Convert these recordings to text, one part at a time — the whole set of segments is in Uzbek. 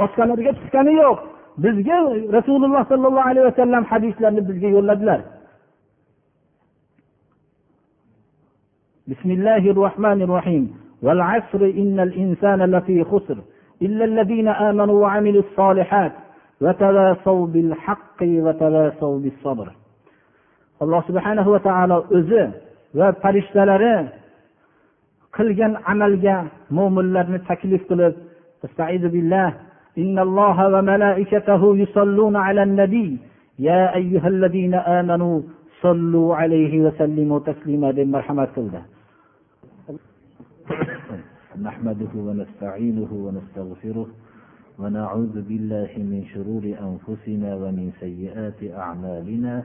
boshqalarga tushgani yo'q bizga rasululloh sollallohu alayhi vasallam hadislarni bizga yo'lladilar بسم الله الرحمن الرحيم والعصر إن الإنسان لفي خسر إلا الذين آمنوا وعملوا الصالحات وتواصوا بالحق وتواصوا بالصبر alloh subhanahu va taolo o'zi va farishtalari qilgan amalga mo'minlarni taklif qilib إن الله وملائكته يصلون على النبي. يا أيها الذين آمنوا صلوا عليه وسلموا تسليما deb marhamat نحمده ونستعينه ونستغفره ونعوذ بالله من شرور أنفسنا ومن سيئات أعمالنا.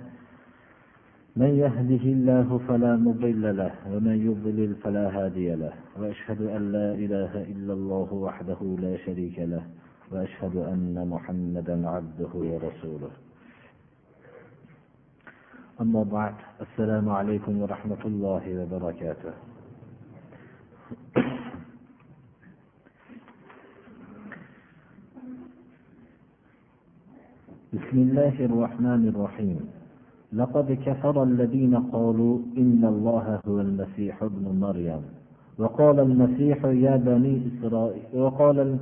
من يهده الله فلا مضل له ومن يضلل فلا هادي له. وأشهد أن لا إله إلا الله وحده لا شريك له. وأشهد أن محمدا عبده ورسوله. أما بعد السلام عليكم ورحمة الله وبركاته. بسم الله الرحمن الرحيم. لقد كفر الذين قالوا إن الله هو المسيح ابن مريم. وقال المسيح يا بني إسرائيل وقال ال...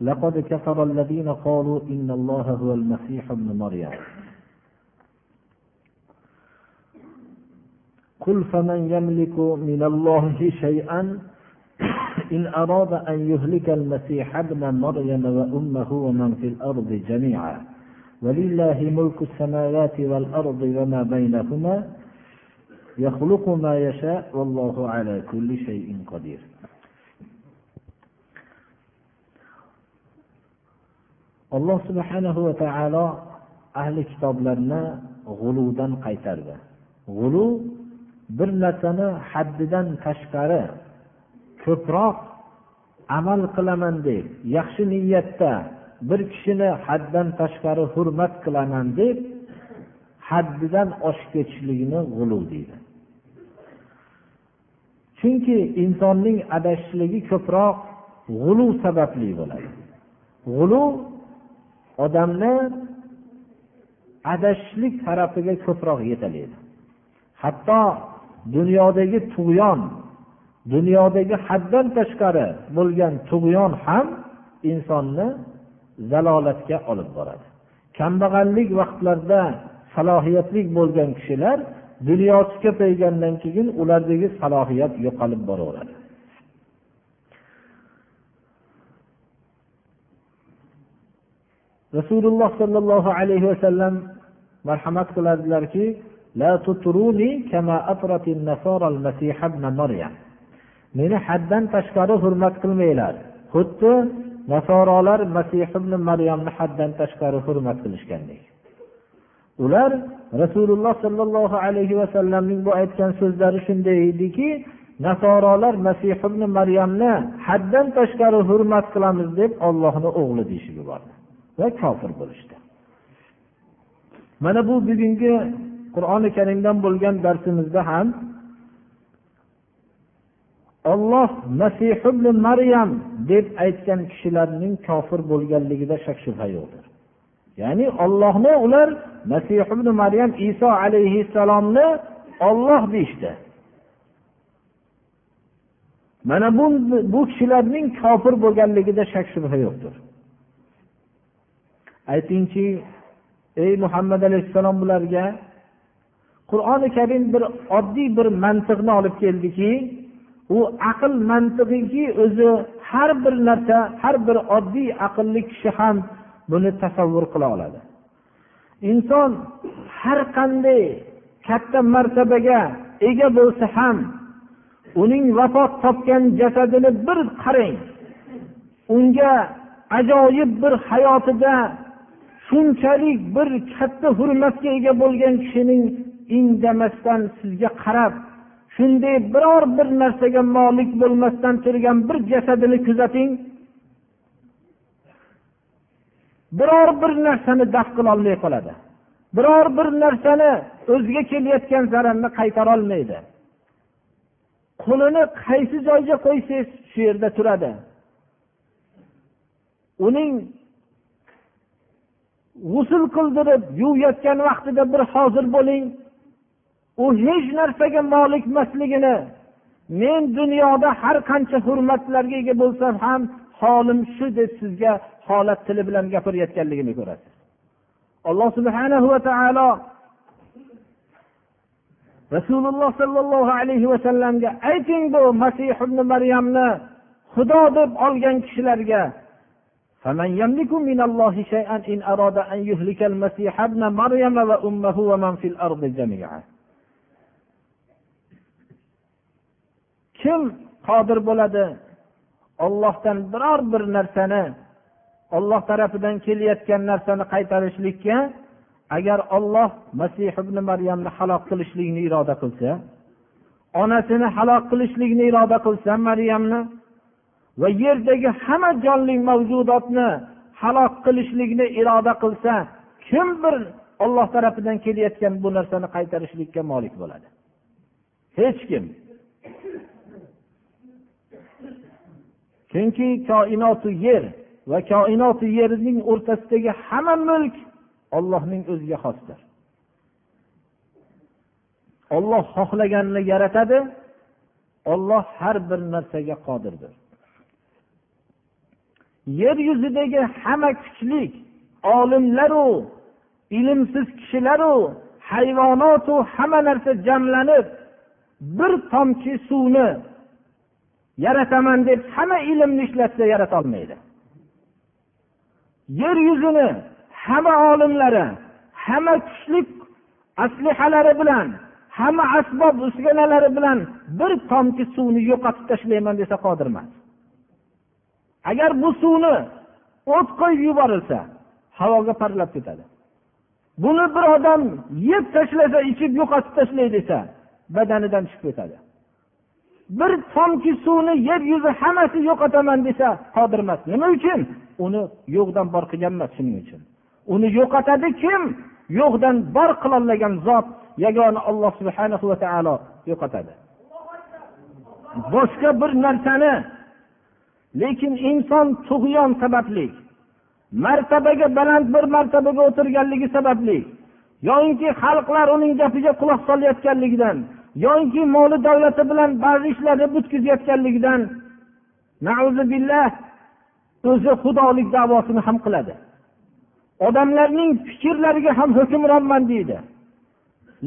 لقد كفر الذين قالوا إن الله هو المسيح ابن مريم. قل فمن يملك من الله شيئا؟ إن أراد أن يهلك المسيح ابن مريم وأمه ومن في الأرض جميعا. ولله ملك السماوات والأرض وما بينهما يخلق ما يشاء والله على كل شيء قدير. Alloh subhanahu va taolo ahli kitoblarni g'uludan qaytardi. G'ulu bir narsani haddidan tashqari ko'proq amal qilaman deb yaxshi niyatda bir kishini haddan tashqari hurmat qilaman deb haddidan oshib ketishlikni g'ulu deydi. Chunki insonning adashishligi ko'proq g'ulu sababli bo'ladi. G'ulu odamni adashishlik tarafiga ko'proq yetalaydi. Hatto dunyodagi tug'yon dunyodagi haddan tashqari bo'lgan tug'yon ham insonni zalolatga olib boradi. Kambag'allik vaqtlarida salohiyatli bo'lgan kishilar dunyosi ko'paygandan keyin ulardagi salohiyat yo'qolib boraveradi. Rasululloh sollallohu alayhi vasallam marhamat qiladilarki meni haddan tashqari hurmat qilmanglar. Xuddi nasorolar masih ibn maryamni haddan tashqari hurmat qilishgandek. Ular rasululloh sollallohu alayhi vasallamning bu aytgan so'zlari shunday ediki nasorolar masih ibn maryamni haddan tashqari hurmat qilamiz deb ollohni o'g'li deyishib yubordi va kofir bo'lishdi. Mana bu bugungi qur'oni karimdan bo'lgan darsimizda ham olloh masih ibn maryam deb aytgan kishilarning kofir bo'lganligida shak shubha yo'qdir. Ya'ni ollohni ular masih ibn maryam iso alayhissalomni olloh deyishdi. Mana bu bu kishilarning kofir bo'lganligida shak shubha yo'qdir. Aytingchi ey muhammad alayhissalom bularga qur'oni karim bir oddiy bir mantiqni olib keldiki. U aql mantig'iki o'zi har bir narsa har bir oddiy aqlli kishi ham buni tasavvur qila oladi. Inson har qanday katta martabaga ega bo'lsa ham uning vafot topgan jasadini bir qarang. Unga ajoyib bir hayotida shunchalik bir katta hurmatga ega bo'lgan kishining indamasdan sizga qarab shunday biror bir narsaga molik bo'lmasdan turgan bir jasadini kuzating. Biror bir narsani daf qilolmay qoladi. Biror bir narsani o'ziga kelayotgan zararni qaytarolmaydi qo'lini qaysi joyga qo'ysangiz shu yerda turadi. Uning g'usul qildirib yuvayotgan vaqtida bir hozir bo'ling. U hech narsaga molik emasligini men dunyoda har qancha hurmatlarga ega bo'lsam ham holim shu deb sizga holat tili bilan gapirayotganligini ko'rasiz. Alloh subhanahu va taolo rasululloh sollallohu alayhi vasallamga ayting bu masih ibn maryamni xudo deb olgan kishilarga فمن يملك من الله شيئا إن أراد أن يهلك المسيح ابن مريم وأمه ومن في الأرض جميعا kim qodir bo'ladi ollohdan biror bir narsani olloh tarafidan kelayotgan narsani qaytarishlikka agar olloh masih ibn maryamni halok qilishlikni iroda qilsa onasini halok qilishlikni iroda qilsa maryamni va yerdagi hamma jonli mavjudotni halok qilishlikni iroda qilsa kim bir olloh tarafidan kelayotgan bu narsani qaytarishlikka molik bo'ladi? Hech kim. Chunki koinoti yer va koinoti yerning o'rtasidagi hamma mulk ollohning o'ziga xosdir. Olloh xohlaganini yaratadi olloh har bir narsaga qodirdir. Yer yuzidagi hamma kuchlik olimlaru ilmsiz kishilaru hayvonotu hamma narsa jamlanib bir tomchi suvni yarataman deb hamma ilmni ishlatsa yaratolmaydi. Yer yuzini hamma olimlari hamma kuchlik aslihalari bilan hamma asbob uskunalari bilan bir tomchi suvni yo'qotib tashlayman desa qodir emas agar bu suvni o't qo'yib yuborilsa havoga parlab ketadi. Buni bir odam yeb tashlasa ichib yo'qotib tashlay desa badanidan chiqib ketadi. Bir tomchi suvni yer yuzi hammasi yo'qotaman desa qodir emas. Nima uchun? Uni yo'qdan bor qilgan emas shuning uchun. Uni yo'qotadi kim? Yo'qdan bor qilolmagan zot yagona alloh subhana va taolo yo'qotadi. Boshqa bir narsani lekin inson tug'yon sababli martabaga baland bir martabaga o'tirganligi sababli yoinki xalqlar uning gapiga quloq solayotganligidan yoinki moli davlati bilan ba'zi ishlarni butkazayotganligidan billah o'zi xudolik davosini ham qiladi. Odamlarning fikrlariga ham hukmronman deydi.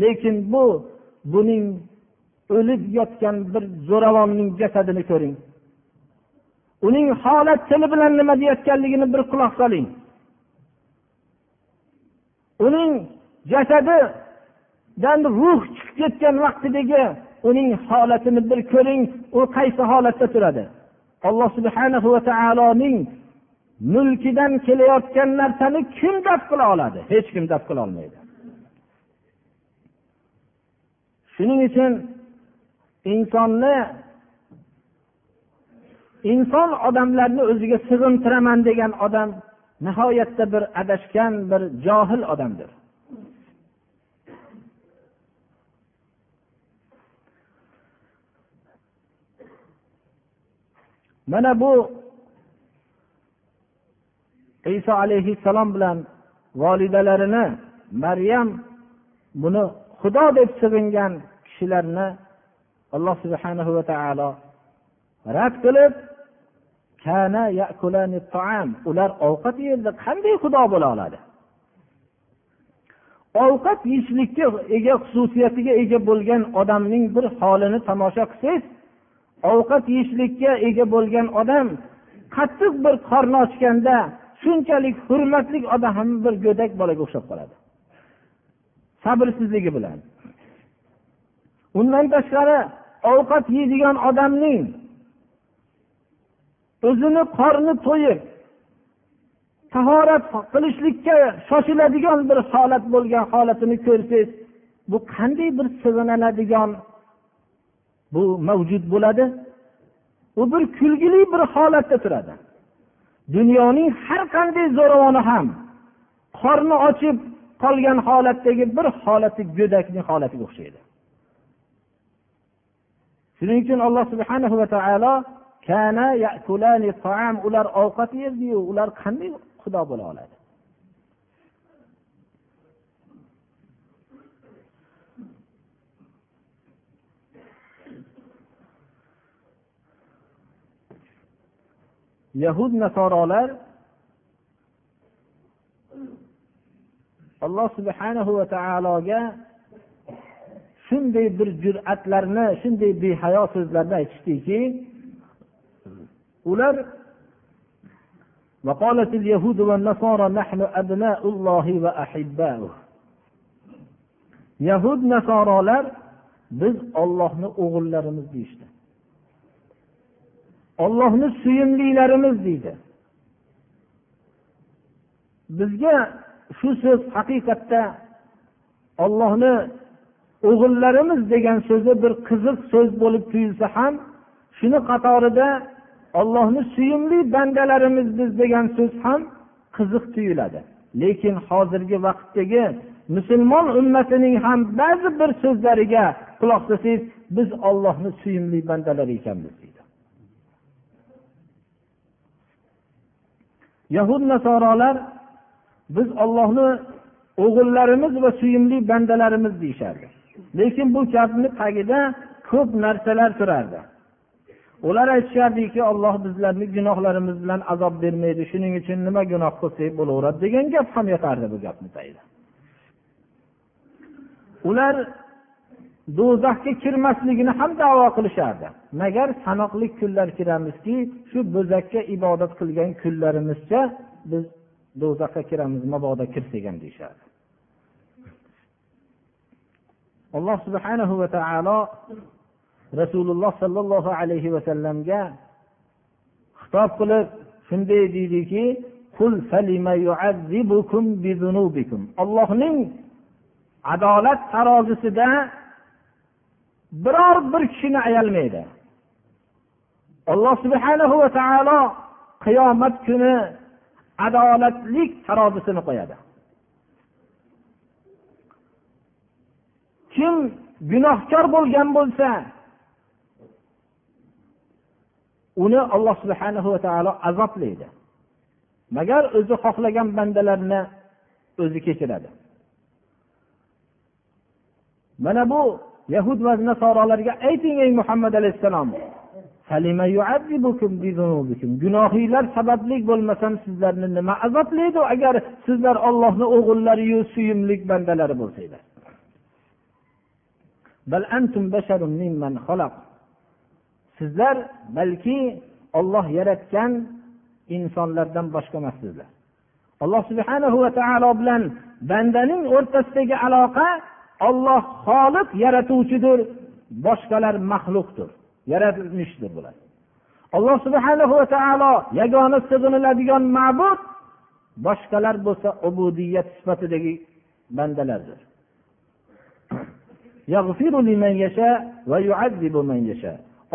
Lekin bu buning o'lib yotgan bir zo'ravonning jasadini ko'ring. Uning holat tili bilan nima deyayotganligini bir quloq soling. Uning jasadidan ruh chiqib ketgan vaqtidagi uning holatini bir ko'ring u qaysi holatda turadi. Alloh subhanahu va taoloning mulkidan kelayotgan narsani kim daf qila oladi? Hech kim daf qila olmaydi. Shuning uchun insonni inson odamlarni o'ziga sig'intiraman degan odam nihoyatda bir adashgan bir johil odamdir. Mana bu iso alayhissalom bilan volidalarini maryam buni xudo deb sig'ingan kishilarni alloh subhanahu va taolo rad qilib ular ovqat yeyildi. Qanday xudo bo'la oladi? Ovqat yeyishlikka ega xususiyatiga ega bo'lgan odamning bir holini tomosha qilsangiz ovqat yeyishlikka ega bo'lgan odam qattiq bir qorni ochganda shunchalik hurmatli odam ham bir go'dak bolaga o'xshab qoladi. Sabrsizligi bilan. Undan tashqari ovqat yeydigan odamning o'zini qorni to'yib tahorat qilishlikka shoshiladigan bir holat bo'lgan holatini ko'rsangiz bu qanday bir sig'iniladigan bu mavjud bo'ladi? U bir kulgili bir holatda turadi. Dunyoning har qanday zo'ravoni ham qorni ochib qolgan holatdagi bir holati go'dakni holatiga o'xshaydi. Shuning uchun alloh subhana va taolo ular ovqat yerdiyu ular qanday xudo bo'la oladi? Yahud nasorolar alloh subhanahu va taologa shunday bir jur'atlarni shunday behayo so'zlarni aytishdiki ular وقالت اليهود والنصارى نحن أبناء الله وأحباؤه yahud nasorolar biz ollohni o'g'illarimiz deyishdi ollohni suyumlilarimiz deydi bizga shu so'z haqiqatda ollohni o'g'illarimiz degan so'zi bir qiziq so'z bo'lib tuyulsa ham shuni qatorida ollohni suyumli bandalarimiz biz degan so'z ham qiziq tuyuladi. Lekin hozirgi vaqtdagi musulmon ummatining ham ba'zi bir so'zlariga quloq solsangiz biz ollohni suyumli bandalari ekanmiz deydi. Yahud nasorolar biz ollohni o'g'illarimiz va suyumli bandalarimiz deyishardi. Lekin bu gapni tagida ko'p narsalar turardi. Ular aytishardiki olloh bizlarni gunohlarimiz bilan azob bermaydi shuning uchun nima gunoh qilsak bo'laveradi degan gap ham yotardi bu gapni tagida ular do'zaxga kirmasligini ham davo qilishardi. Magar sanoqli kunlar kiramizki shu bo'zakka ibodat qilgan kunlarimizcha biz do'zaxga kiramiz mabodo kirsak ham deyishardi. Alloh subhanahu va taolo rasululloh sollallohu alayhi vasallamga xitob qilib shunday deydiki ollohning adolat tarozisida biror bir kishini ayalmaydi. Alloh subhanahu va taolo qiyomat kuni adolatlik tarozisini qo'yadi. Kim gunohkor bo'lgan bo'lsa uni alloh subhanahu va taolo azoblaydi. Magar o'zi xohlagan bandalarni o'zi kechiradi. Mana bu yahud va nasorolarga ayting ey muhammad alayhissalom gunohinglar sababli bo'lmasam sizlarni nima azoblaydi agar sizlar ollohni o'g'illariyu suyimli bandalari bo'lsanglar. Sizlar balki olloh yaratgan insonlardan boshqa emassizlar. Alloh subhanahu va taolo bilan bandaning o'rtasidagi aloqa olloh xoliq yaratuvchidir boshqalar maxluqdir yaratilmishdir bular. Alloh subhana va taolo yagona sig'iniladigan ma'bud boshqalar bo'lsa ubudiyat sifatidagi bandalardir.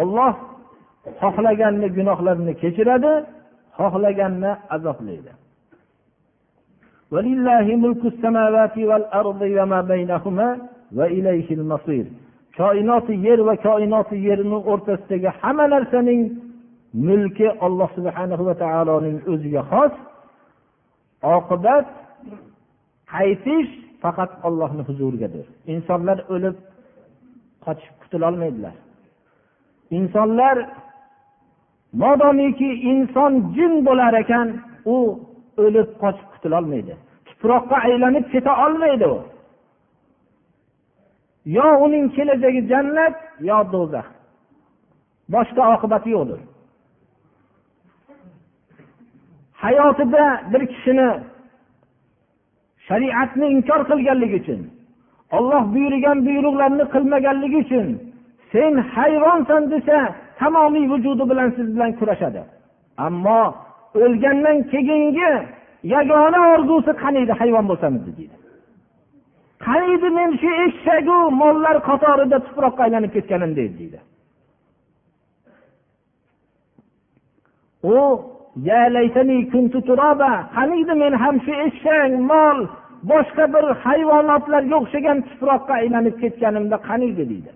Olloh xohlaganni gunohlarini kechiradi xohlaganni azoblaydi. Koinoti yer va koinoti yerni o'rtasidagi hamma narsaning mulki alloh subhana va taoloning o'ziga xos. Oqibat qaytish faqat ollohni huzurigadir. Insonlar o'lib qochib qutulolmaydilar. Insonlar modomiki inson jin bo'lar ekan u o'lib qochib qutulolmaydi. Tuproqqa aylanib keta olmaydi u. Yo uning kelajagi jannat yo do'zax. Boshqa oqibati yo'qdir. Hayotida bir kishini shariatni inkor qilganligi uchun olloh buyurgan buyruqlarni qilmaganligi uchun sen hayvonsan desa tamomiy vujudi bilan siz bilan kurashadi. Ammo o'lgandan keyingi yagona orzusi qani edi hayvon bo'lsamiz deydi. Qani edi men shu eshagu mollar qatorida tuproqqa aylanib ketganim deydi u qaniydi men ham shu eshak mol boshqa bir hayvonotlarga o'xshagan tuproqqa aylanib ketganimda qaniydi deydi.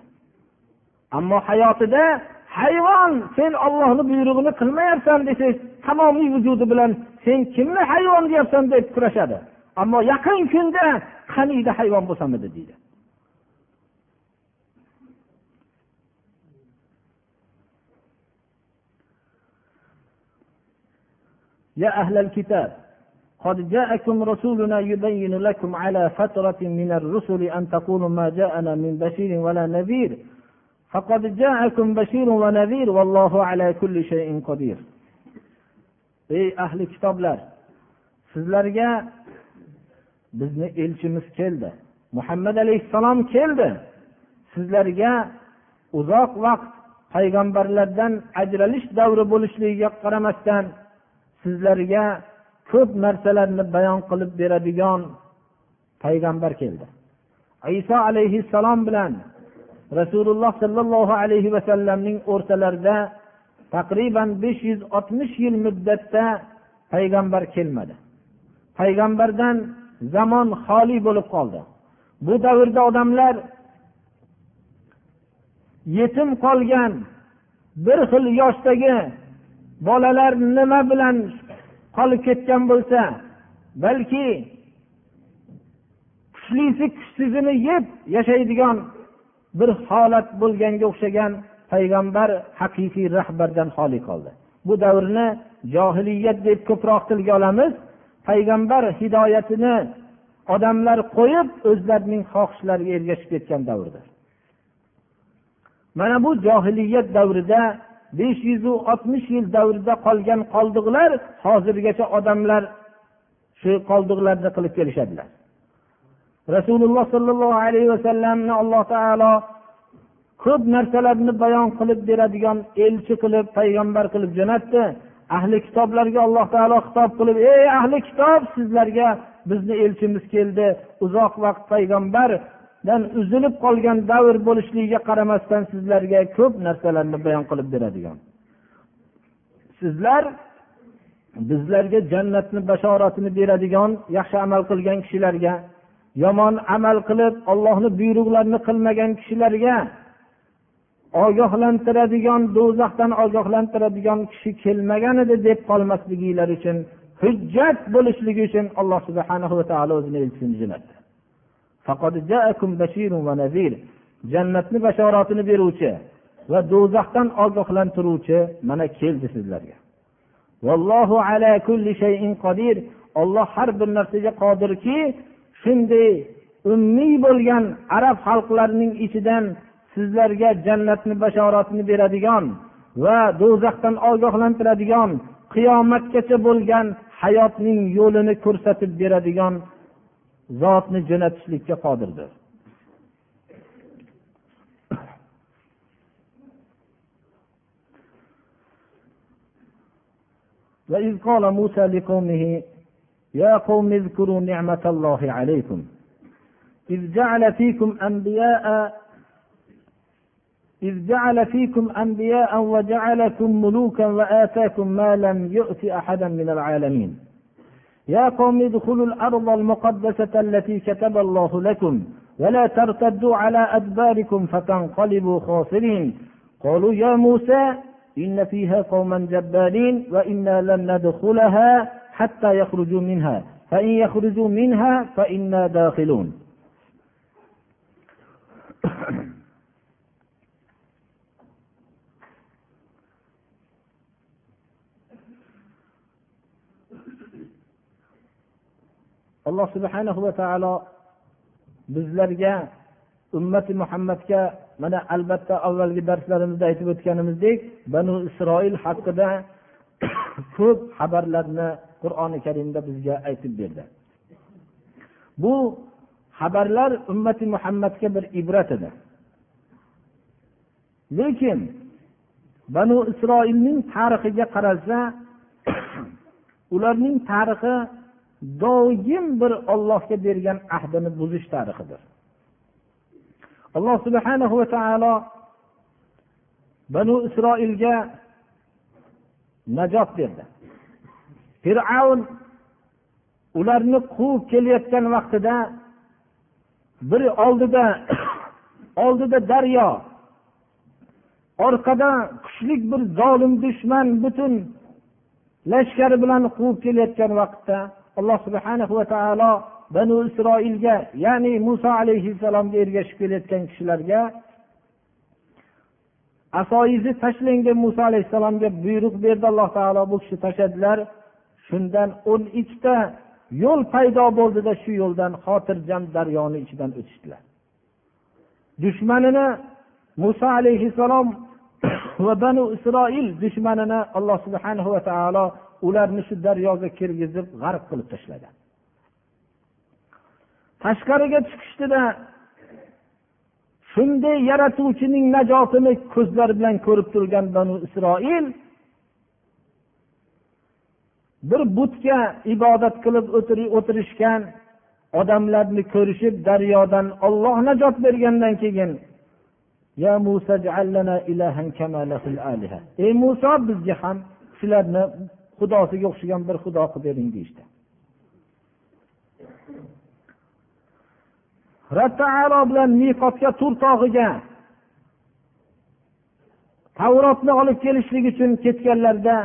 ammo hayotida hayvon sen ollohni buyrug'ini qilmayapsan desangiz tamomiy vujudi bilan sen kimni hayvon deyapsan deb kurashadi ammo yaqin kunda qaniydi hayvon bo'lsamidi deydi يا أهل الكتاب قد جاءكم رسولنا يبين لكم على فترة من الرسل أن تقولوا ما جاءنا من بشير ولا نذير فقد جاءكم بشير ونذير والله على كل شيء قدير ey ahli kitoblar sizlarga bizni elchimiz keldi muhammad alayhissalom keldi sizlarga uzoq vaqt payg'ambarlardan ajralish davri bo'lishligiga qaramasdan sizlarga ko'p narsalarni bayon qilib beradigan payg'ambar keldi iso alayhissalom bilan rasululloh sollallohu alayhi vasallamning o'rtalarida taqriban besh yuz oltmish yil muddatda payg'ambar kelmadi. Payg'ambardan zamon xoli bo'lib qoldi. Bu davrda odamlar yetim qolgan bir xil yoshdagi bolalar nima bilan qolib ketgan bo'lsa balki kuchlisi kuchsizini yeb yashaydigan bir holat bo'lganga o'xshagan payg'ambar haqiqiy rahbardan xoli qoldi. Bu davrni johiliyat deb ko'proq tilga olamiz. Payg'ambar hidoyatini odamlar qo'yib o'zlarining xohishlariga ergashib ketgan davrdir. Mana bu johiliyat davrida besh yuzu oltmish yil davrida qolgan qoldiqlar hozirgacha odamlar shu qoldiqlarni qilib kelishadilar. Rasululloh sollallohu alayhi vasallamni alloh taolo ko'p narsalarni bayon qilib beradigan elchi qilib payg'ambar qilib jo'natdi. Ahli kitoblarga alloh taolo xitob qilib ey ahli kitob sizlarga bizni elchimiz keldi. Uzoq vaqt payg'ambardan uzilib qolgan davr bo'lishligiga qaramasdan sizlarga ko'p narsalarni bayon qilib beradigan. Sizlar bizlarga jannatni bashoratini beradigan yaxshi amal qilgan kishilarga yomon amal qilib ollohni buyruqlarini qilmagan kishilarga ogohlantiradigan do'zaxdan ogohlantiradigan kishi kelmagan edi deb qolmasliginglar uchun hujjat bo'lishligi uchun alloh subhana va taolo o'zini elchisini jo'natdi. Jannatni bashoratini beruvchi va do'zaxdan ogohlantiruvchi mana keldi sizlarga. Vallohu ala kulli shayin qodir olloh har bir narsaga qodirki shunday ummiy bo'lgan arab xalqlarining ichidan sizlarga jannatni bashoratini beradigan va do'zaxdan ogohlantiradigan qiyomatgacha bo'lgan hayotning yo'lini ko'rsatib beradigan zotni jo'natishlikka qodirdir وإذ قال موسى لقومه يا قوم اذكروا نعمة الله عليكم. إذ جعل فيكم أنبياء إذ جعل فيكم أنبياء وجعلكم ملوكا وآتاكم ما لم يؤت أحدا من العالمين. يا قوم ادخلوا الأرض المقدسة التي كتب الله لكم ولا ترتدوا على أدباركم فتنقلبوا خاسرين. قالوا يا موسى إن فيها قوما جبارين وإنا لن ندخلها. حتى يخرجوا منها فإن يخرجوا منها فإنا داخلون alloh subhanahu va taolo bizlarga ummati muhammadga mana albatta avvalgi darslarimizda aytib o'tganimizdek banu isroil haqida ko'p xabarlarni qur'oni karimda bizga aytib berdi. Bu xabarlar ummati muhammadga bir ibrat edi. Lekin banu isroilning tarixiga qaralsa ularning tarixi doim bir ollohga bergan ahdini buzish tarixidir. Alloh subhana va taolo banu isroilga najot berdi. Fir'avn ularni quvib kelayotgan vaqtida bir oldida oldida daryo orqada kuchli bir zolim dushman butun lashkari bilan quvib kelayotgan vaqtda alloh subhana va taolo banu isroilga ya'ni muso alayhissalomga ergashib kelayotgan kishilarga asoyizni tashlang deb muso alayhissalomga buyruq berdi. Alloh taolo bu kishi tashladilar shundan o'n ikkita yo'l paydo bo'ldida shu yo'ldan xotirjam daryoni ichidan o'tishdilar. Dushmanini muso alayhissalom va banu isroil dushmanini alloh subhana va taolo ularni shu daryoga kirgizib g'arq qilib tashlagan. Tashqariga chiqishdida shunday yaratuvchining najotini ko'zlari bilan ko'rib turgan banu isroil bir butga ibodat qilib o'tirishgan odamlarni ko'rishib daryodan olloh najot bergandan keyin ey muso bizga ham shularni xudosiga o'xshagan bir xudo qilib bering deyishdi. Rab bilan miqotga tur tog'iga tavrotni olib kelishlik uchun ketganlarida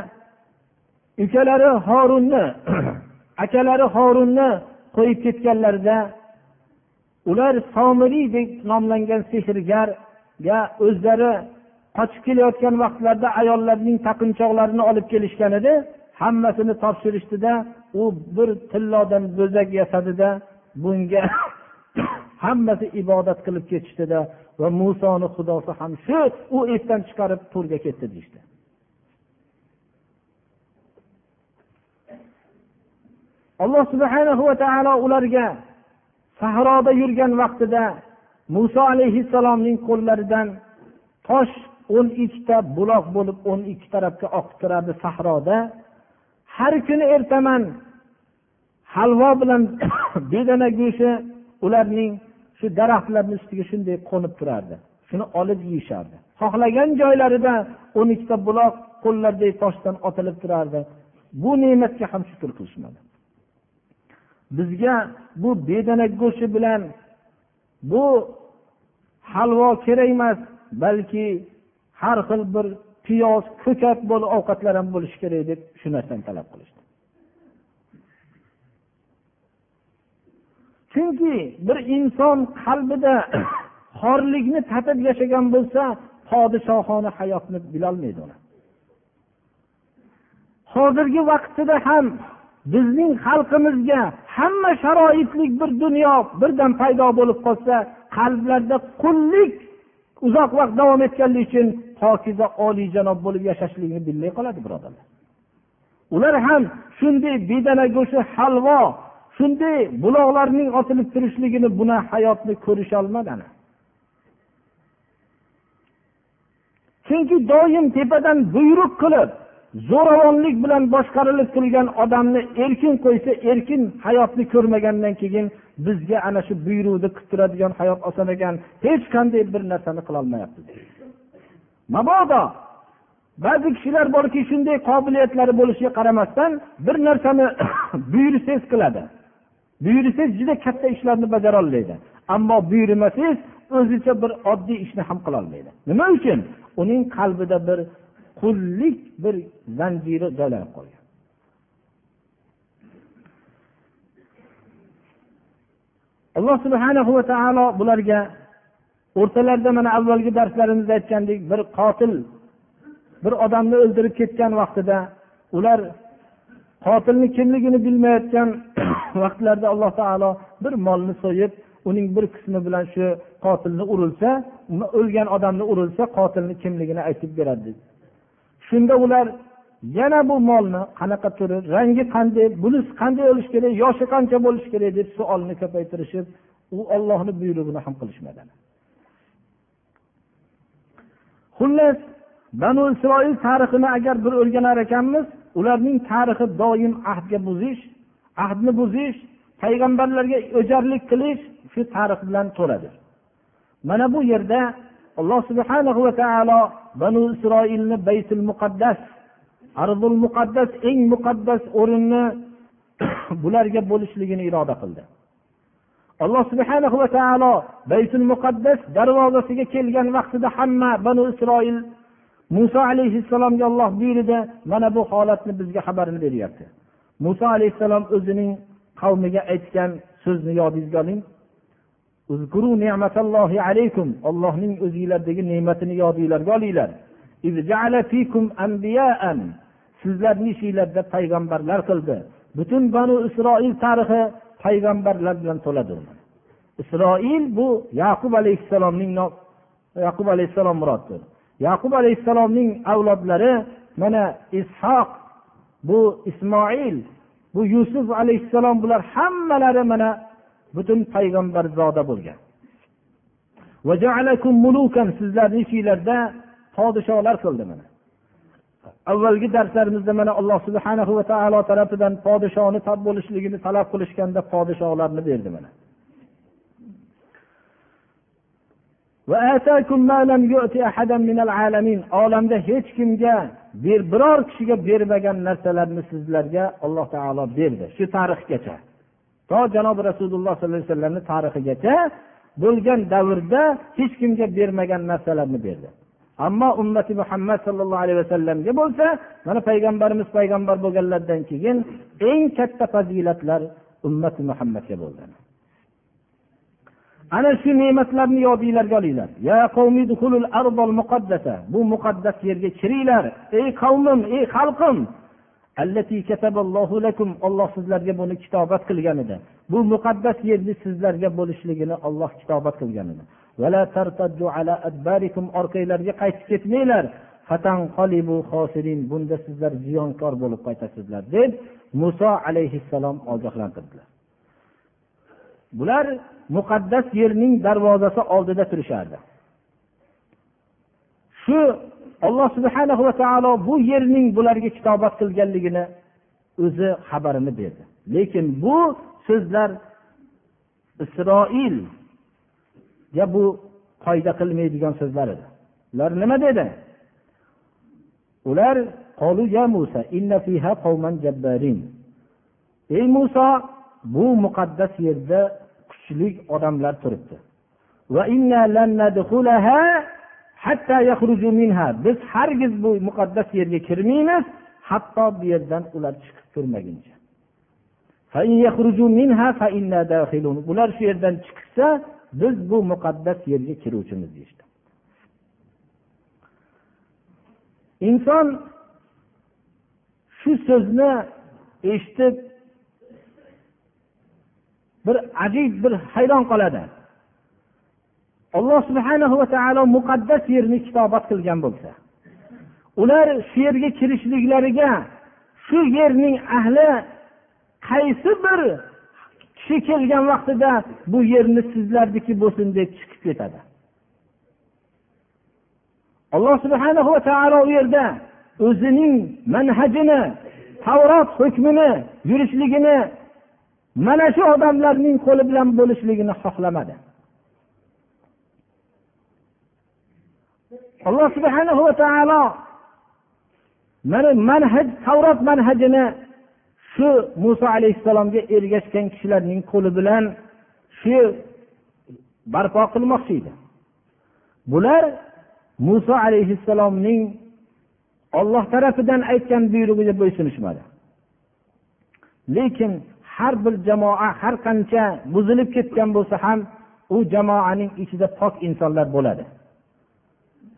ukalari horunni akalari horunni qo'yib ketganlarida ular somiriy deb nomlangan sehrgarga o'zlari qochib kelayotgan vaqtlarida ayollarning taqinchoqlarini olib kelishgan edi. Hammasini topshirishdida u bir tillodan bo'zak yasadida bunga hammasi ibodat qilib ketishdida va musoni xudosi ham shu u esdan chiqarib to'rga ketdi deyishdi. Alloh subhana va taolo ularga sahroda yurgan vaqtida muso alayhissalomning qo'llaridan tosh o'n ikkita buloq bo'lib o'n ikki tarafga oqib turardi sahroda. Har kuni ertaman halvo bilan bedana go'shti ularning shu daraxtlarni ustiga shunday qo'nib turardi. Shuni olib yeyishardi. Xohlagan joylarida o'n ikkita buloq qo'llaridagi toshdan otilib turardi. Bu ne'matga ham shukur qilishmadi. Bizga bu bedanak go'shti bilan bu halvo kerak emas balki har xil bir piyoz ko'kat bo'lib ovqatlar ham bo'lishi kerak deb shu narsani talab qilishdi. Chunki bir inson qalbida xorlikni tatib yashagan bo'lsa podshohona hayotni bilolmaydi uni. Hozirgi vaqtida ham bizning xalqimizga hamma sharoitlik bir dunyo birdan paydo bo'lib qolsa qalblarda qullik uzoq vaqt davom etganligi uchun pokiza oliyjanob bo'lib yashashlikni bilmay qoladi birodarlar. Ular ham shunday bedana go'shti halvo shunday buloqlarning otilib turishligini buni hayotni ko'risholmadi. Chunki doim tepadan buyruq qilib zo'ravonlik bilan boshqarilib turgan odamni erkin qo'ysa erkin hayotni ko'rmagandan keyin bizga ana shu buyruqni qilib turadigan hayot oson ekan hech qanday bir narsani qilolmayapmiz mabodo ba'zi kishilar borki shunday qobiliyatlari bo'lishiga qaramasdan bir narsani buyursangiz qiladi. Buyursangiz juda katta ishlarni bajara olmaydi ammo buyurmasangiz o'zicha bir oddiy ishni ham qilolmaydi. Nima uchun? Uning qalbida bir qullik bir zanjiri joylanib qolgan. Alloh subhana va taolo bularga o'rtalarida mana avvalgi darslarimizda aytgandek bir qotil bir odamni o'ldirib ketgan vaqtida ular qotilni kimligini bilmayotgan vaqtlarda alloh taolo bir molni so'yib uning bir qismi bilan shu qotilni urilsa o'lgan odamni urilsa qotilni kimligini aytib beradi. Shunda ular yana bu molni qanaqa turi rangi qanday bunisi qanday bo'lishi kerak yoshi qancha bo'lishi kerak? deb savolni ko'paytirishib u ollohni buyrug'ini ham qilishmadi. Xullas banu isroil tarixini agar bir o'rganar ekanmiz ularning tarixi doim ahdga buzish ahdni buzish payg'ambarlarga o'jarlik qilish shu tarix bilan to'ladir. Mana bu yerda alloh subhana va taolo banu isroilni baytul muqaddas arzul muqaddas eng muqaddas o'rinni bularga bo'lishligini iroda qildi. Alloh subhana va taolo baytul muqaddas darvozasiga kelgan vaqtida hamma banu isroil muso alayhissalomga olloh buyurdi mana bu holatni bizga xabarini beryapti. Muso alayhissalom o'zining qavmiga aytgan so'zni yodingizga oling. Ollohning o'zinglardagi ne'matini yodinglarga olinglar. Sizlarni ishinglarda payg'ambarlar qildi. Butun banu isroil tarixi payg'ambarlar bilan to'ladi. Isroil bu yaqub alayhissalomning yaqub alayhissalom muroddir yaqub alayhissalomning avlodlari mana ishoq bu ismoil bu yusuf alayhissalom bular hammalari mana butun payg'ambarzoda bo'lgan. Sizlarni ichinglarda podsholar qildi mana. Avvalgi darslarimizda mana alloh subhanahu va taolo tarafidan podshoni bo'lishligini talab qilishganda podsholarni berdi mana. Olamda hech kimga bir biror kishiga bermagan narsalarni sizlarga alloh taolo berdi shu tarixgacha. To janobi rasululloh sollallohu alayhi vasallamni tarixigacha bo'lgan davrda hech kimga bermagan narsalarni berdi. Ammo ummati muhammad sollallohu alayhi vasallamga bo'lsa mana payg'ambarimiz payg'ambar bo'lganlaridan keyin eng katta fazilatlar ummati muhammadga bo'ldi. Ana shu ne'matlarni yodinglarga olinglar. Bu muqaddas yerga kiringlar ey qavmim ey xalqim olloh sizlarga buni kitobat qilgan edi. Bu muqaddas yerni sizlarga bo'lishligini olloh kitobat qilgan edi. Orqanglarga qaytib ketmanglar. Bunda sizlar ziyonkor bo'lib qaytasizlar deb muso alayhissalom ogohlantirdilar. Bular muqaddas yerning darvozasi oldida turishardi. Shu alloh subhana va taolo bu yerning bularga kitobat qilganligini o'zi xabarini berdi. Lekin bu so'zlar isroilga bu foyda qilmaydigan so'zlar edi. Ular nima dedi? Ular ey muso bu muqaddas yerda kuchli odamlar turibdi. Biz hargiz bu muqaddas yerga kirmaymiz hatto bu yerdan ular chiqib turmaguncha. Ular shu yerdan chiqsa biz bu muqaddas yerga kiruvchimiz deyishdi. Inson shu so'zni eshitib bir ajib bir hayron qoladi. Alloh subhana va taolo muqaddas yerni kitobat qilgan bo'lsa ular shu yerga kirishliklariga shu yerning ahli qaysi bir kishi kelgan vaqtida bu yerni sizlarniki bo'lsin deb chiqib ketadi. Alloh subhana va taolo u yerda o'zining manhajini tavrot hukmini yurishligini mana shu odamlarning qo'li bilan bo'lishligini xohlamadi. Alloh subhana va taolo mana manhaj tavrot manhajini shu muso alayhissalomga ergashgan kishilarning qo'li bilan shu barpo qilmoqchi edi. Bular muso alayhissalomning olloh tarafidan aytgan buyrug'iga bo'ysunishmadi lekin har bir jamoa har qancha buzilib ketgan bo'lsa ham u jamoaning ichida pok insonlar bo'ladi.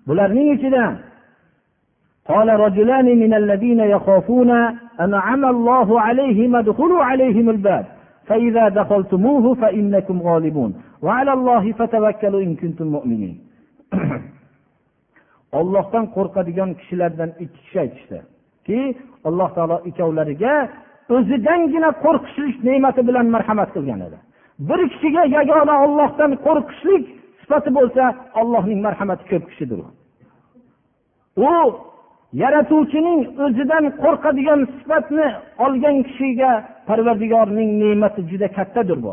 bularning ichida قال رجلان من الذين يخافون أنعم الله عليهم ادخلوا عليهم الباب فإذا دخلتموه فإنكم غالبون وعلى الله فتوكلوا إن كنتم مؤمنين ollohdan qo'rqadigan kishilardan ikki kishi aytishdiki alloh taolo ikkovlariga o'zidangina qo'rqishlik ne'mati bilan marhamat qilgan edi bir kishiga yagona ollohdan qo'rqishlik sifati bo'lsa ollohning marhamati ko'p kishidir u yaratuvchining o'zidan qo'rqadigan sifatni olgan kishiga parvardigorning ne'mati juda kattadir bu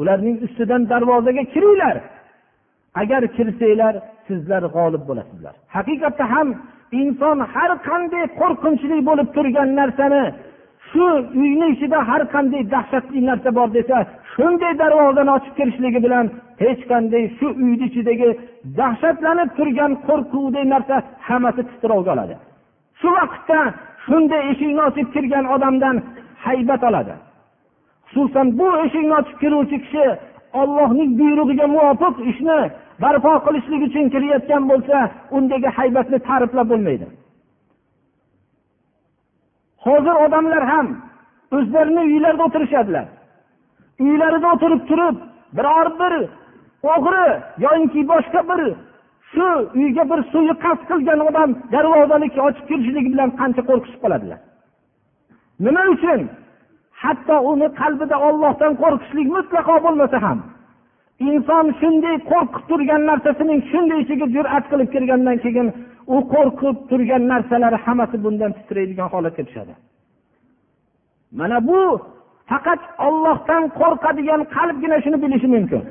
ularning ustidan darvozaga kiringlar. Agar kirsanglar sizlar g'olib bo'lasizlar. Haqiqatda ham inson har qanday qo'rqinchli bo'lib turgan narsani shu uyni ichida har qanday dahshatli narsa bor desa shunday darvozani ochib kirishligi bilan hech qanday shu uyni ichidagi dahshatlanib turgan qo'rquvdek narsa hammasi titrovga oladi. Shu vaqtda shunday eshikni ochib kirgan odamdan haybat oladi. Xususan bu eshikni ochib kiruvchi kishi ollohning buyrug'iga muvofiq ishni barpo qilishlik uchun kirayotgan bo'lsa undagi haybatni ta'riflab bo'lmaydi. Hozir odamlar ham o'zlarini uylarida o'tirishadilar. Uylarida o'tirib turib biror bir o'g'ri yoinki boshqa bir shu uyga bir suiqasd qilgan odam darvozani ochib kirishligi bilan qancha qo'rqishib qoladilar? Nima uchun? Hatto uni qalbida ollohdan qo'rqishlik mutlaqo bo'lmasa ham inson shunday qo'rqib turgan narsasining shunday ichiga jur'at qilib kirgandan keyin u qo'rqib turgan narsalari hammasi bundan titraydigan holatga tushadi. Mana bu faqat ollohdan qo'rqadigan qalbgina shuni bilishi mumkin.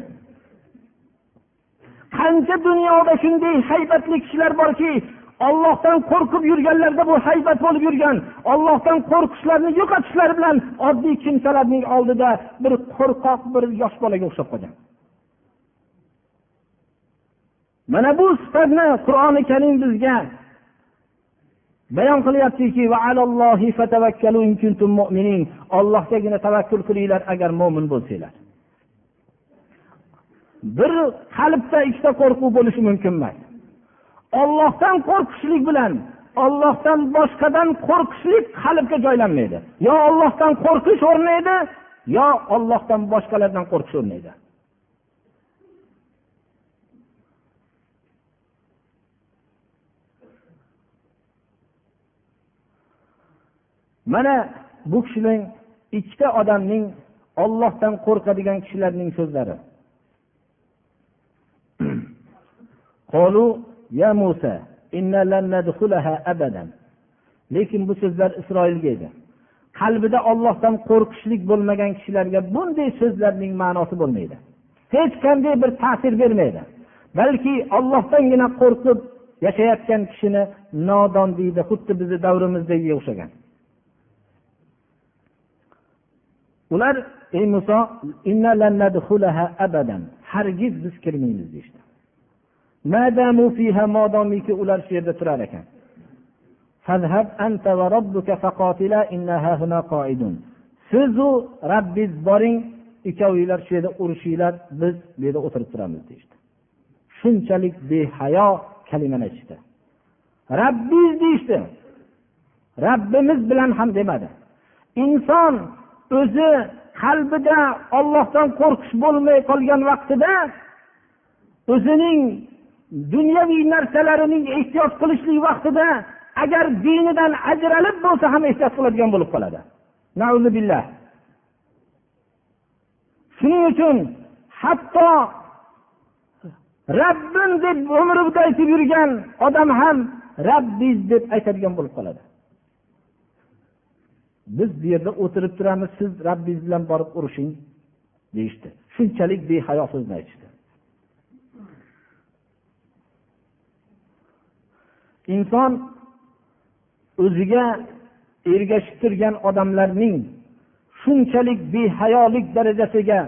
Qancha dunyoda shunday haybatli kishilar borki ollohdan qo'rqib yurganlarda bu haybat bo'lib yurgan ollohdan qo'rqishlarini yo'qotishlari bilan oddiy kimsalarning oldida bir qo'rqoq bir yosh bolaga o'xshab qolgan. Mana bu sifatni qur'oni karim bizga bayon qilyaptiki ollohgagina tavakkul qilinglar agar mo'min bo'lsanglar. Bir qalbda ikkita qo'rquv bo'lishi mumkin emas. Ollohdan qo'rqishlik bilan ollohdan boshqadan qo'rqishlik qalbga joylanmaydi. Yo ollohdan qo'rqish o'rnaydi yo ollohdan boshqalardan qo'rqish o'rnaydi. Mana bu kishining ikkita odamning ollohdan qo'rqadigan kishilarning so'zlari. Ya musa lekin bu so'zlar isroilga edi. Qalbida ollohdan qo'rqishlik bo'lmagan kishilarga bunday so'zlarning ma'nosi bo'lmaydi. Hech qanday bir ta'sir bermaydi. Balki ollohdangina qo'rqib yashayotgan kishini nodon deydi xuddi bizni davrimizdagiga o'xshagan ular ey muso hargiz biz kirmaymiz deyishdi. Modomiki ular shu yerda turar ekan. Sizu rabbiz boring ikkovinglar shu yerda urushinglar biz bu yerda o'tirib turamiz deyishdi. Shunchalik behayo kalimani aytishdi. Rabbiz deyishdi. Rabbimiz bilan ham demadi. Inson o'zi qalbida ollohdan qo'rqish bo'lmay qolgan vaqtida o'zining dunyoviy narsalarining ehtiyot qilishlik vaqtida agar dinidan ajralib bo'lsa ham ehtiyot qiladigan bo'lib qoladi. Shuning uchun hatto rabbim deb umrida aytib yurgan odam ham rabbiz deb aytadigan bo'lib qoladi. Biz bu yerda o'tirib turamiz siz rabbingiz bilan borib urushing deyishdi. Shunchalik behayo so'zni aytishdi. Inson o'ziga ergashib turgan odamlarning shunchalik behayolik darajasiga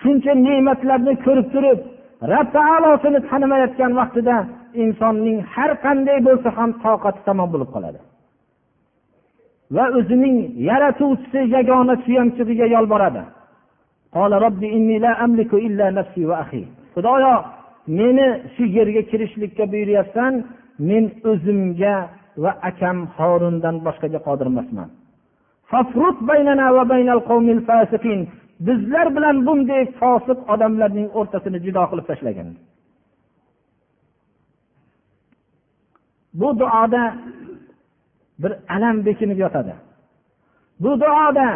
shuncha ne'matlarni ko'rib turib rab taolosini tanimayotgan vaqtida insonning har qanday bo'lsa ham toqati tamom bo'lib qoladi. Va o'zining yaratuvchisi yagona suyanchig'iga yolboradi. Xudoyo meni shu yerga kirishlikka buyuryapsan men o'zimga va akam horundan boshqaga qodir emasman. Bizlar bilan bunday fosiq odamlarning o'rtasini judo qilib tashlagin. Bu duoda bir alam bekinib yotadi. Bu duoda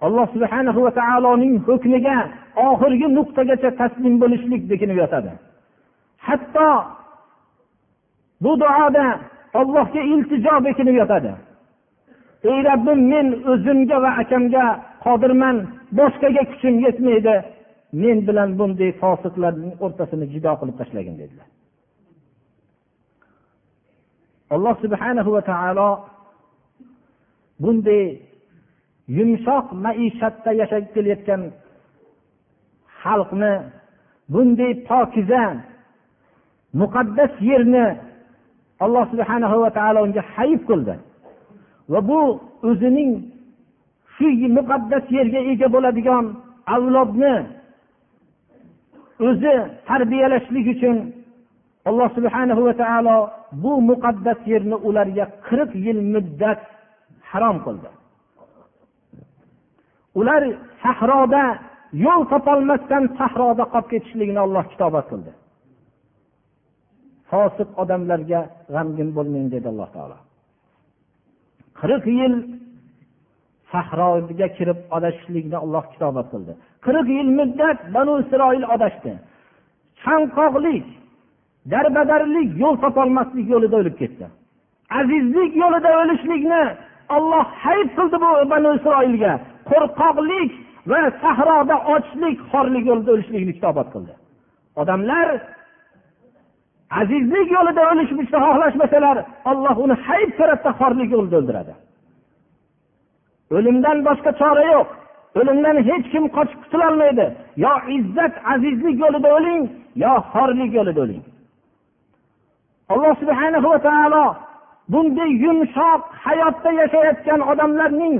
alloh subhana va taoloning hukmiga oxirgi nuqtagacha taslim bo'lishlik bekinib yotadi. Hatto bu duoda ollohga iltijo bekinib yotadi. Ey rabbim men o'zimga va akamga qodirman boshqaga kuchim yetmaydi. Men bilan bunday fosiqlarning o'rtasini jido qilib tashlagin dedilar. Alloh subhanahu va taolo bunday yumshoq maishatda yashab kelayotgan xalqni bunday pokiza muqaddas yerni alloh subhanahu va taolo unga hayf qildi. Va bu o'zining shu muqaddas yerga ega bo'ladigan avlodni o'zi tarbiyalashlik uchun alloh subhanahu va taolo bu muqaddas yerni ularga qirq yil muddat harom qildi. Ular sahroda yo'l topolmasdan sahroda qolib ketishligini olloh kitobat qildi. Fosiq odamlarga g'amgin bo'lmang dedi alloh taolo. Qirq yil sahroga kirib adashishlikni alloh kitobat qildi. Qirq yil muddat banu isroil adashdi chanqoqlik darbadarlik yo'l topolmaslik yo'lida o'lib ketdi. Azizlik yo'lida o'lishlikni olloh hayb qildi bu banu isroilga. Qo'rqoqlik va sahroda ochlik xorlik yo'lida o'lishlikni kitobat qildi. Odamlar azizlik yo'lida o'lishni xohlashmasalar olloh uni hayb ko'radida xorlik yo'lida o'ldiradi. O'limdan boshqa chora yo'q. O'limdan hech kim qochib qutulolmaydi. Yo izzat azizlik yo'lida o'ling yo xorlik yo'lida o'ling. Alloh subhana va taolo bunday yumshoq hayotda yashayotgan odamlarning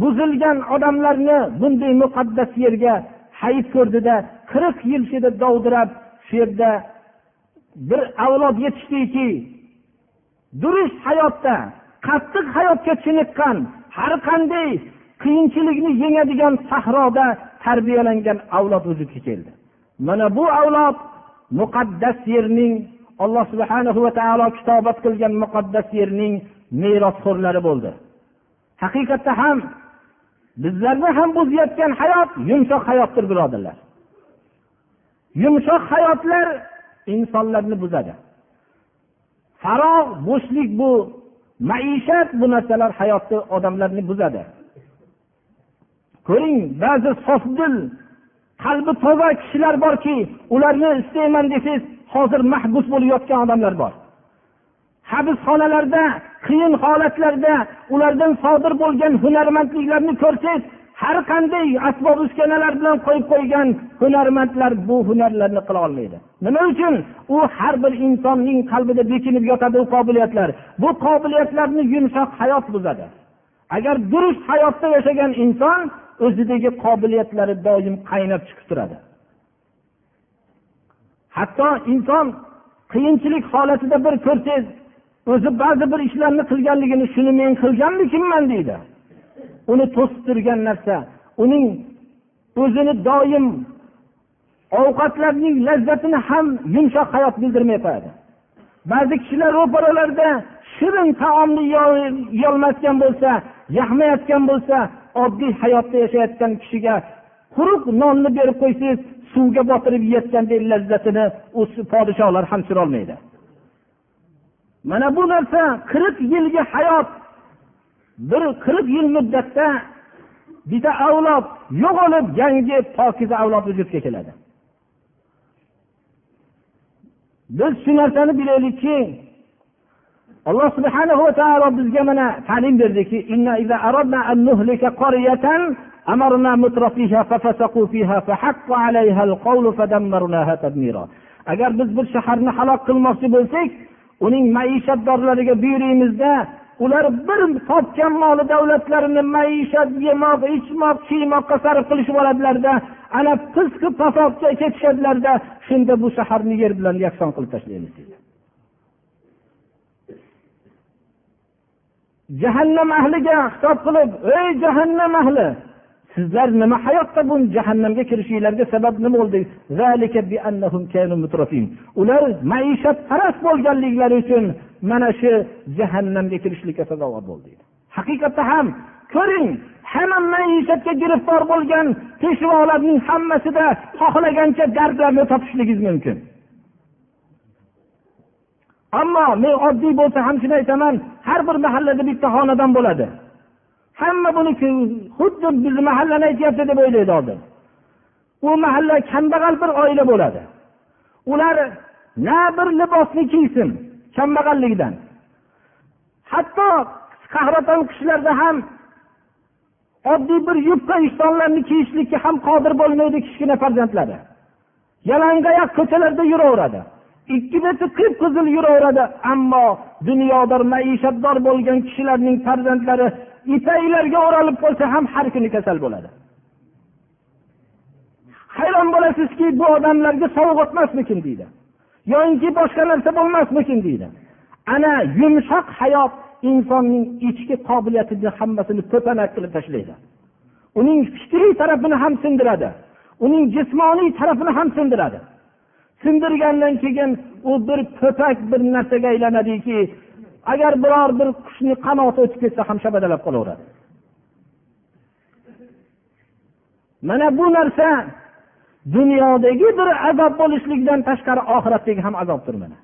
buzilgan odamlarni bunday muqaddas yerga hayit ko'rdida qirq yil shu yerda dovdirab shu yerda bir avlod yetishdiki durust hayotda qattiq hayotga chiniqqan har qanday qiyinchilikni yengadigan sahroda tarbiyalangan avlod vujudga keldi. Mana bu avlod muqaddas yerning alloh subhana va taolo kitobat qilgan muqaddas yerning merosxo'rlari bo'ldi. Haqiqatda ham bizlarni ham buzayotgan hayot yumshoq hayotdir birodarlar. Yumshoq hayotlar insonlarni buzadi. Farog' bo'shlik bu maishat bu narsalar hayotni odamlarni buzadi. Ko'ring ba'zi sofdil qalbi toza kishilar borki ularni istayman desangiz hozir mahbus bo'lib yotgan odamlar bor. Habsxonalarda qiyin holatlarda ulardan sodir bo'lgan hunarmandliklarni ko'rsangiz har qanday asbob uskanalar bilan qo'yib qo'ygan hunarmandlar bu hunarlarni qila olmaydi. Nima uchun? U har bir insonning qalbida bekinib yotadi u qobiliyatlar. Bu qobiliyatlarni yumshoq hayot buzadi. Agar durust hayotda yashagan inson o'zidagi qobiliyatlari doim qaynab chiqib turadi. Hatto inson qiyinchilik holatida bir ko'rsangiz o'zi ba'zi bir ishlarni qilganligini shuni men qilganmikinman deydi. Uni to'sib turgan narsa uning o'zini doim ovqatlarning lazzatini ham yumshoq hayot bildirmay qo'yadi ba'zi kishilar ro'paralarida shirin taomni yeyolmasgan bo'lsa yaxmayotgan bo'lsa oddiy hayotda yashayotgan kishiga quruq nonni berib qo'ysangiz suvga botirib yeyotgandek lazzatini u podshohlar ham surolmaydi. Mana bu narsa qirq yilgi hayot bir qirq yil muddatda bitta avlod yo'qolib yangi pokiza avlod vujudga keladi. Biz shu narsani bilaylikki alloh subhana va taolo bizga mana ta'lim berdiki agar biz bir shaharni halok qilmoqchi bo'lsak uning maishatdorlariga buyuraymizda ular bir topgan moli davlatlarini maishat yemoq ichmoq kiymoqqa sarf qilishib oladilarda ana fisqi fasodga ketishadilarda shunda bu shaharni yer bilan yakson qilib tashlaymiz deydi. Jahannam ahliga xitob qilib ey jahannam ahli! Sizlar nima hayotda bu jahannamga kirishinglarga sabab nima bo'ldi? Ular maishatparast bo'lganliklari uchun mana shu jahannamga kirishlikka sazovor bo'ldi. Haqiqatda ham ko'ring hamma maishatga giriftor bo'lgan peshvolarning hammasida xohlagancha dardlarni topishligingiz mumkin. Ammo men oddiy bo'lsa ham shuni aytaman har bir mahallada bitta xonadon bo'ladi. Hamma buni xuddi bizni mahallani aytyapti deb o'ylaydi oldin. U mahalla kambag'al bir oila bo'ladi. Ular na bir libosni kiysin kambag'alligidan hatto qahraton qishlarda ham oddiy bir yupqa ishtonlarni kiyishlikka ham qodir bo'lmaydi kichkina farzandlari. Yalangoyoq ko'chalarda yuraveradi. Ikki beti qip qizil yuraveradi. Ammo dunyodor maishatdor bo'lgan kishilarning farzandlari etaklarga o'ralib qolsa ham har kuni kasal bo'ladi. Hayron bo'lasizki bu odamlarga sovuq o'tmasmikin deydi. Yoinki boshqa narsa bo'lmasmikin deydi. Ana yumshoq hayot insonning ichki qobiliyatini hammasini to'panak qilib tashlaydi. Uning fikriy tarafini ham sindiradi. Uning jismoniy tarafini ham sindiradi. Sindirgandan keyin u bir to'pak bir narsaga aylanadiki agar biror bir qushni qanoti o'tib ketsa ham shabadalab qolaveradi. Mana bu narsa dunyodagi bir azob bo'lishlikdan tashqari oxiratdagi ham azobdir mana.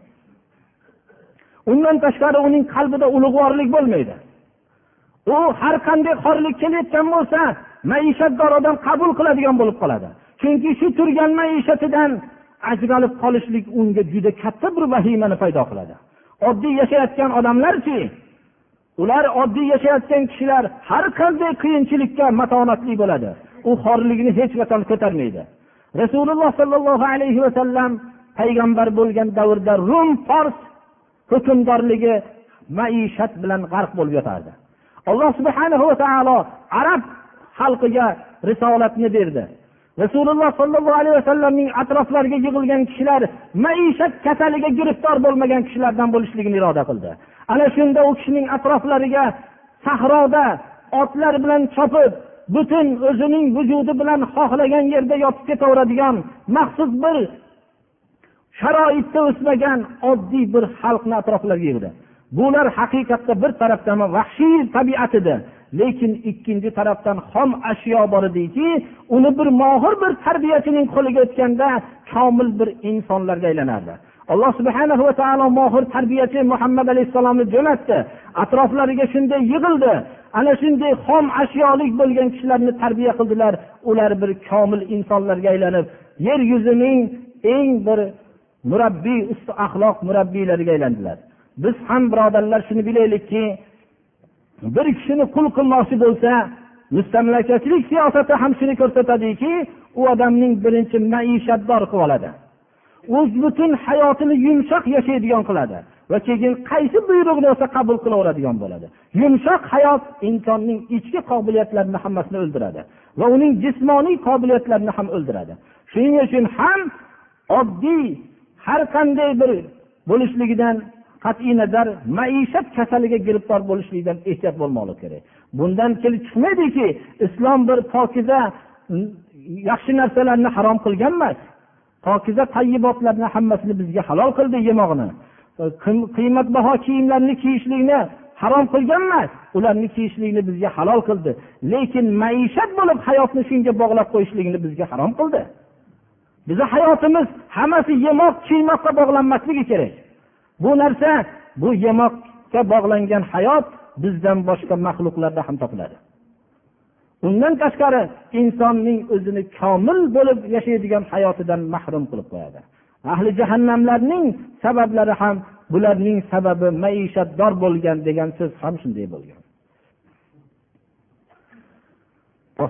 Undan tashqari uning qalbida ulug'vorlik bo'lmaydi. U har qanday xorlik kelayotgan bo'lsa maishatdor odam qabul qiladigan bo'lib qoladi. Chunki shu turgan maishatidan ajralib qolishlik unga juda katta bir vahimani paydo qiladi. Oddiy yashayotgan odamlarchi ular oddiy yashayotgan kishilar har qanday qiyinchilikka matonatli bo'ladi. U xorlikni hech qachon ko'tarmaydi. Rasululloh sollallohu alayhi vasallam payg'ambar bo'lgan davrda rum fors hukmdorligi maishat bilan g'arq bo'lib yotardi. Alloh subhana va taolo arab xalqiga risolatni berdi. Rasululloh sollallohu alayhi vasallamning atroflariga yig'ilgan kishilar maishat kasaliga giriftor bo'lmagan kishilardan bo'lishligini iroda qildi. Ana shunda u kishining atroflariga sahroda otlar bilan chopib butun o'zining vujudi bilan xohlagan yerda yotib ketaveradigan maxsus bir sharoitda o'smagan oddiy bir xalqni atroflariga yig'di. Bular haqiqatda bir tarafdan vahshiy tabiat edi. Lekin ikkinchi tarafdan xom ashyo bor ediki uni bir mohir bir tarbiyachining qo'liga o'tganda komil bir insonlarga aylanardi. Alloh subhana va taolo mohir tarbiyachi muhammad alayhissalomni jo'natdi. Atroflariga shunday yig'ildi. Ana shunday xom ashyolik bo'lgan kishilarni tarbiya qildilar. Ular bir komil insonlarga aylanib yer yuzining eng bir murabbiy usti axloq murabbiylariga aylandilar. Biz ham birodarlar shuni bilaylikki bir kishini qul qilmoqchi bo'lsa mustamlakachilik siyosati ham shuni ko'rsatadiki u odamning birinchi maishatdor qilib oladi. O'z butun hayotini yumshoq yashaydigan qiladi va keyin qaysi buyruqni bo'lsa qabul qilaveradigan bo'ladi. Yumshoq hayot insonning ichki qobiliyatlarini hammasini o'ldiradi va uning jismoniy qobiliyatlarini ham o'ldiradi. Shuning uchun ham oddiy har qanday bir bo'lishligidan qat'iy nazar maishat kasaliga giribtor bo'lishlikdan ehtiyot bo'lmoqlik kerak. Bundan kelib chiqmaydiki islom bir pokiza yaxshi narsalarni harom qilgan emas. Pokiza tayyibotlarni hammasini bizga halol qildi yemoqni qiymatbaho kiyimlarni kiyishlikni harom qilgan emas ularni kiyishlikni bizga halol qildi. Lekin maishat bo'lib hayotni shunga bog'lab qo'yishlikni bizga harom qildi. Bizni hayotimiz hammasi yemoq kiymoqqa bog'lanmasligi kerak. Bu narsa bu yemoqqa bog'langan hayot bizdan boshqa maxluqlarda ham topiladi. Undan tashqari insonning o'zini komil bo'lib yashaydigan hayotidan mahrum qilib qo'yadi. Ahli jahannamlarning sabablari ham bularning sababi maishatdor bo'lgan degan so'z ham shunday bo'lgan.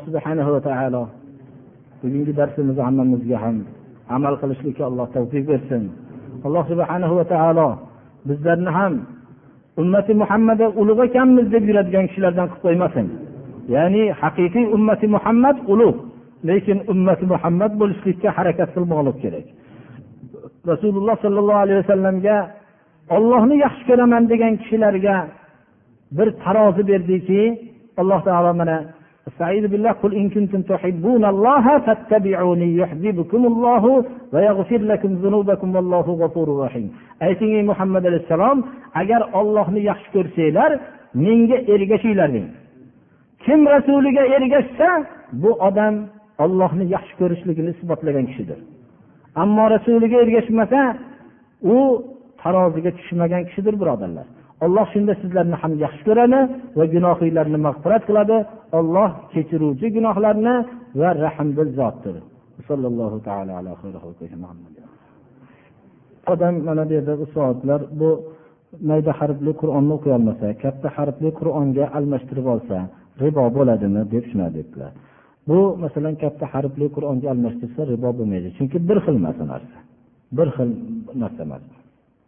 Subhanahu va taolo bugungi darsimizni hammamizga ham amal qilishlikka alloh tavfiq bersin. Alloh subhanahu va taolo bizlarni ham ummati muhammad ulug' ekanmiz deb yuradigan kishilardan qilib qo'ymasin. Ya'ni haqiqiy ummati muhammad ulug' lekin ummati muhammad bo'lishlikka harakat qilmoqlik kerak. Rasululloh sollallohu alayhi vasallamga ollohni yaxshi ko'raman degan kishilarga bir tarozi berdiki alloh taolo mana استعيذ بالله قل إن كنتم تحبون الله فاتبعوني يحببكم الله ويغفر لكم ذنوبكم والله غفور رحيم ayting ey muhammad alayhissalom agar ollohni yaxshi ko'rsanglar menga ergashinglar deng kim rasuliga ergashsa bu odam ollohni yaxshi ko'rishligini isbotlagan kishidir ammo rasuliga ergashmasa u taroziga tushmagan kishidir birodarlar Alloh shunda sizlarni ham yaxshi ko'radi va gunohinglarni mag'firat qiladi. Olloh kechiruvchi gunohlarni va rahmdil zotdir. Odam mana bu yerda soatlar bu mayda harfli qur'onni o'qiy olmasa katta harfli qur'onga almashtirib olsa ribo bo'ladimi deb shunday debdilar bu masalan katta harfli qur'onga almashtirsa ribo bo'lmaydi. Chunki bir xil emas narsa bir xil narsa emas.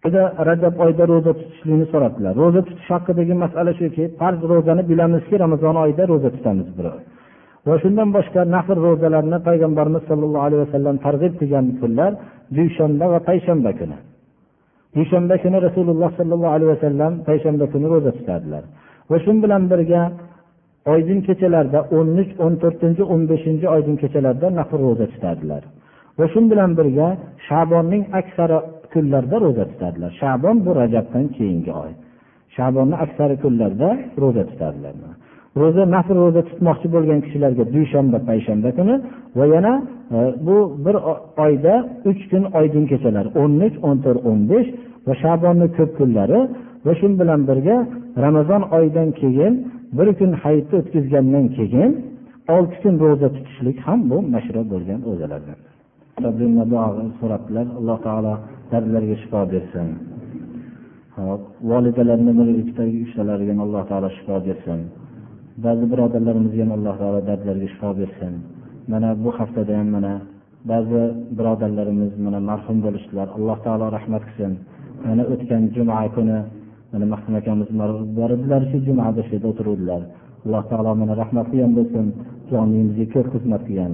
Rajab oyida ro'za tutishlikni so'rabdilar. Ro'za tutish haqidagi masala shuki farz ro'zani bilamizki ramazon oyida ro'za tutamiz bir oy va shundan boshqa nafr ro'zalarni payg'ambarimiz sollallohu alayhi vasallam targ'ib qilgan kunlar dushanba va payshanba kuni. Dushanba kuni rasululloh sollallohu alayhi vasallam payshanba kuni ro'za tutadilar va shu bilan birga oydin kechalarda o'n uch o'n to'rtinchi o'n beshinchi oydin kechalarda nafr ro'za tutadilar va shu bilan birga shabonning aksari kunlarda ro'za tutadilar. Shabon bu rajabdan keyingi oy. Shabonni aksari kunlarda ro'za tutadilar. Ro'za nafl ro'za tutmoqchi bo'lgan kishilarga dushanba payshanba kuni va yana e, bu bir oyda uch kun oydin kechalar. O'n uch o'n to'rt o'n besh va shabonni ko'p kunlari va shu bilan birga ramazon oyidan keyin bir kun hayitni o'tkazgandan keyin olti kun ro'za tutishlik ham bu mashru bo'lgan ro'zalardan. So'rabdilar. Alloh taolo dardlariga shifo bersin. Volidalarni bir ikkita uchtalariga alloh taolo shifo bersin. Ba'zi birodarlarimizga ham alloh taolo dardlariga shifo bersin. Mana bu haftada ham mana ba'zi birodarlarimiz mana marhum bo'lishdilar. Alloh taolo rahmat qilsin. Mana o'tgan juma kuni mana mahsum akamiz bor edilar shu jumada shu yerda o'tiruvdilar. Alloh taolo mana rahmatli ham bo'lsin. Joningizga ko'p xizmat qilgan.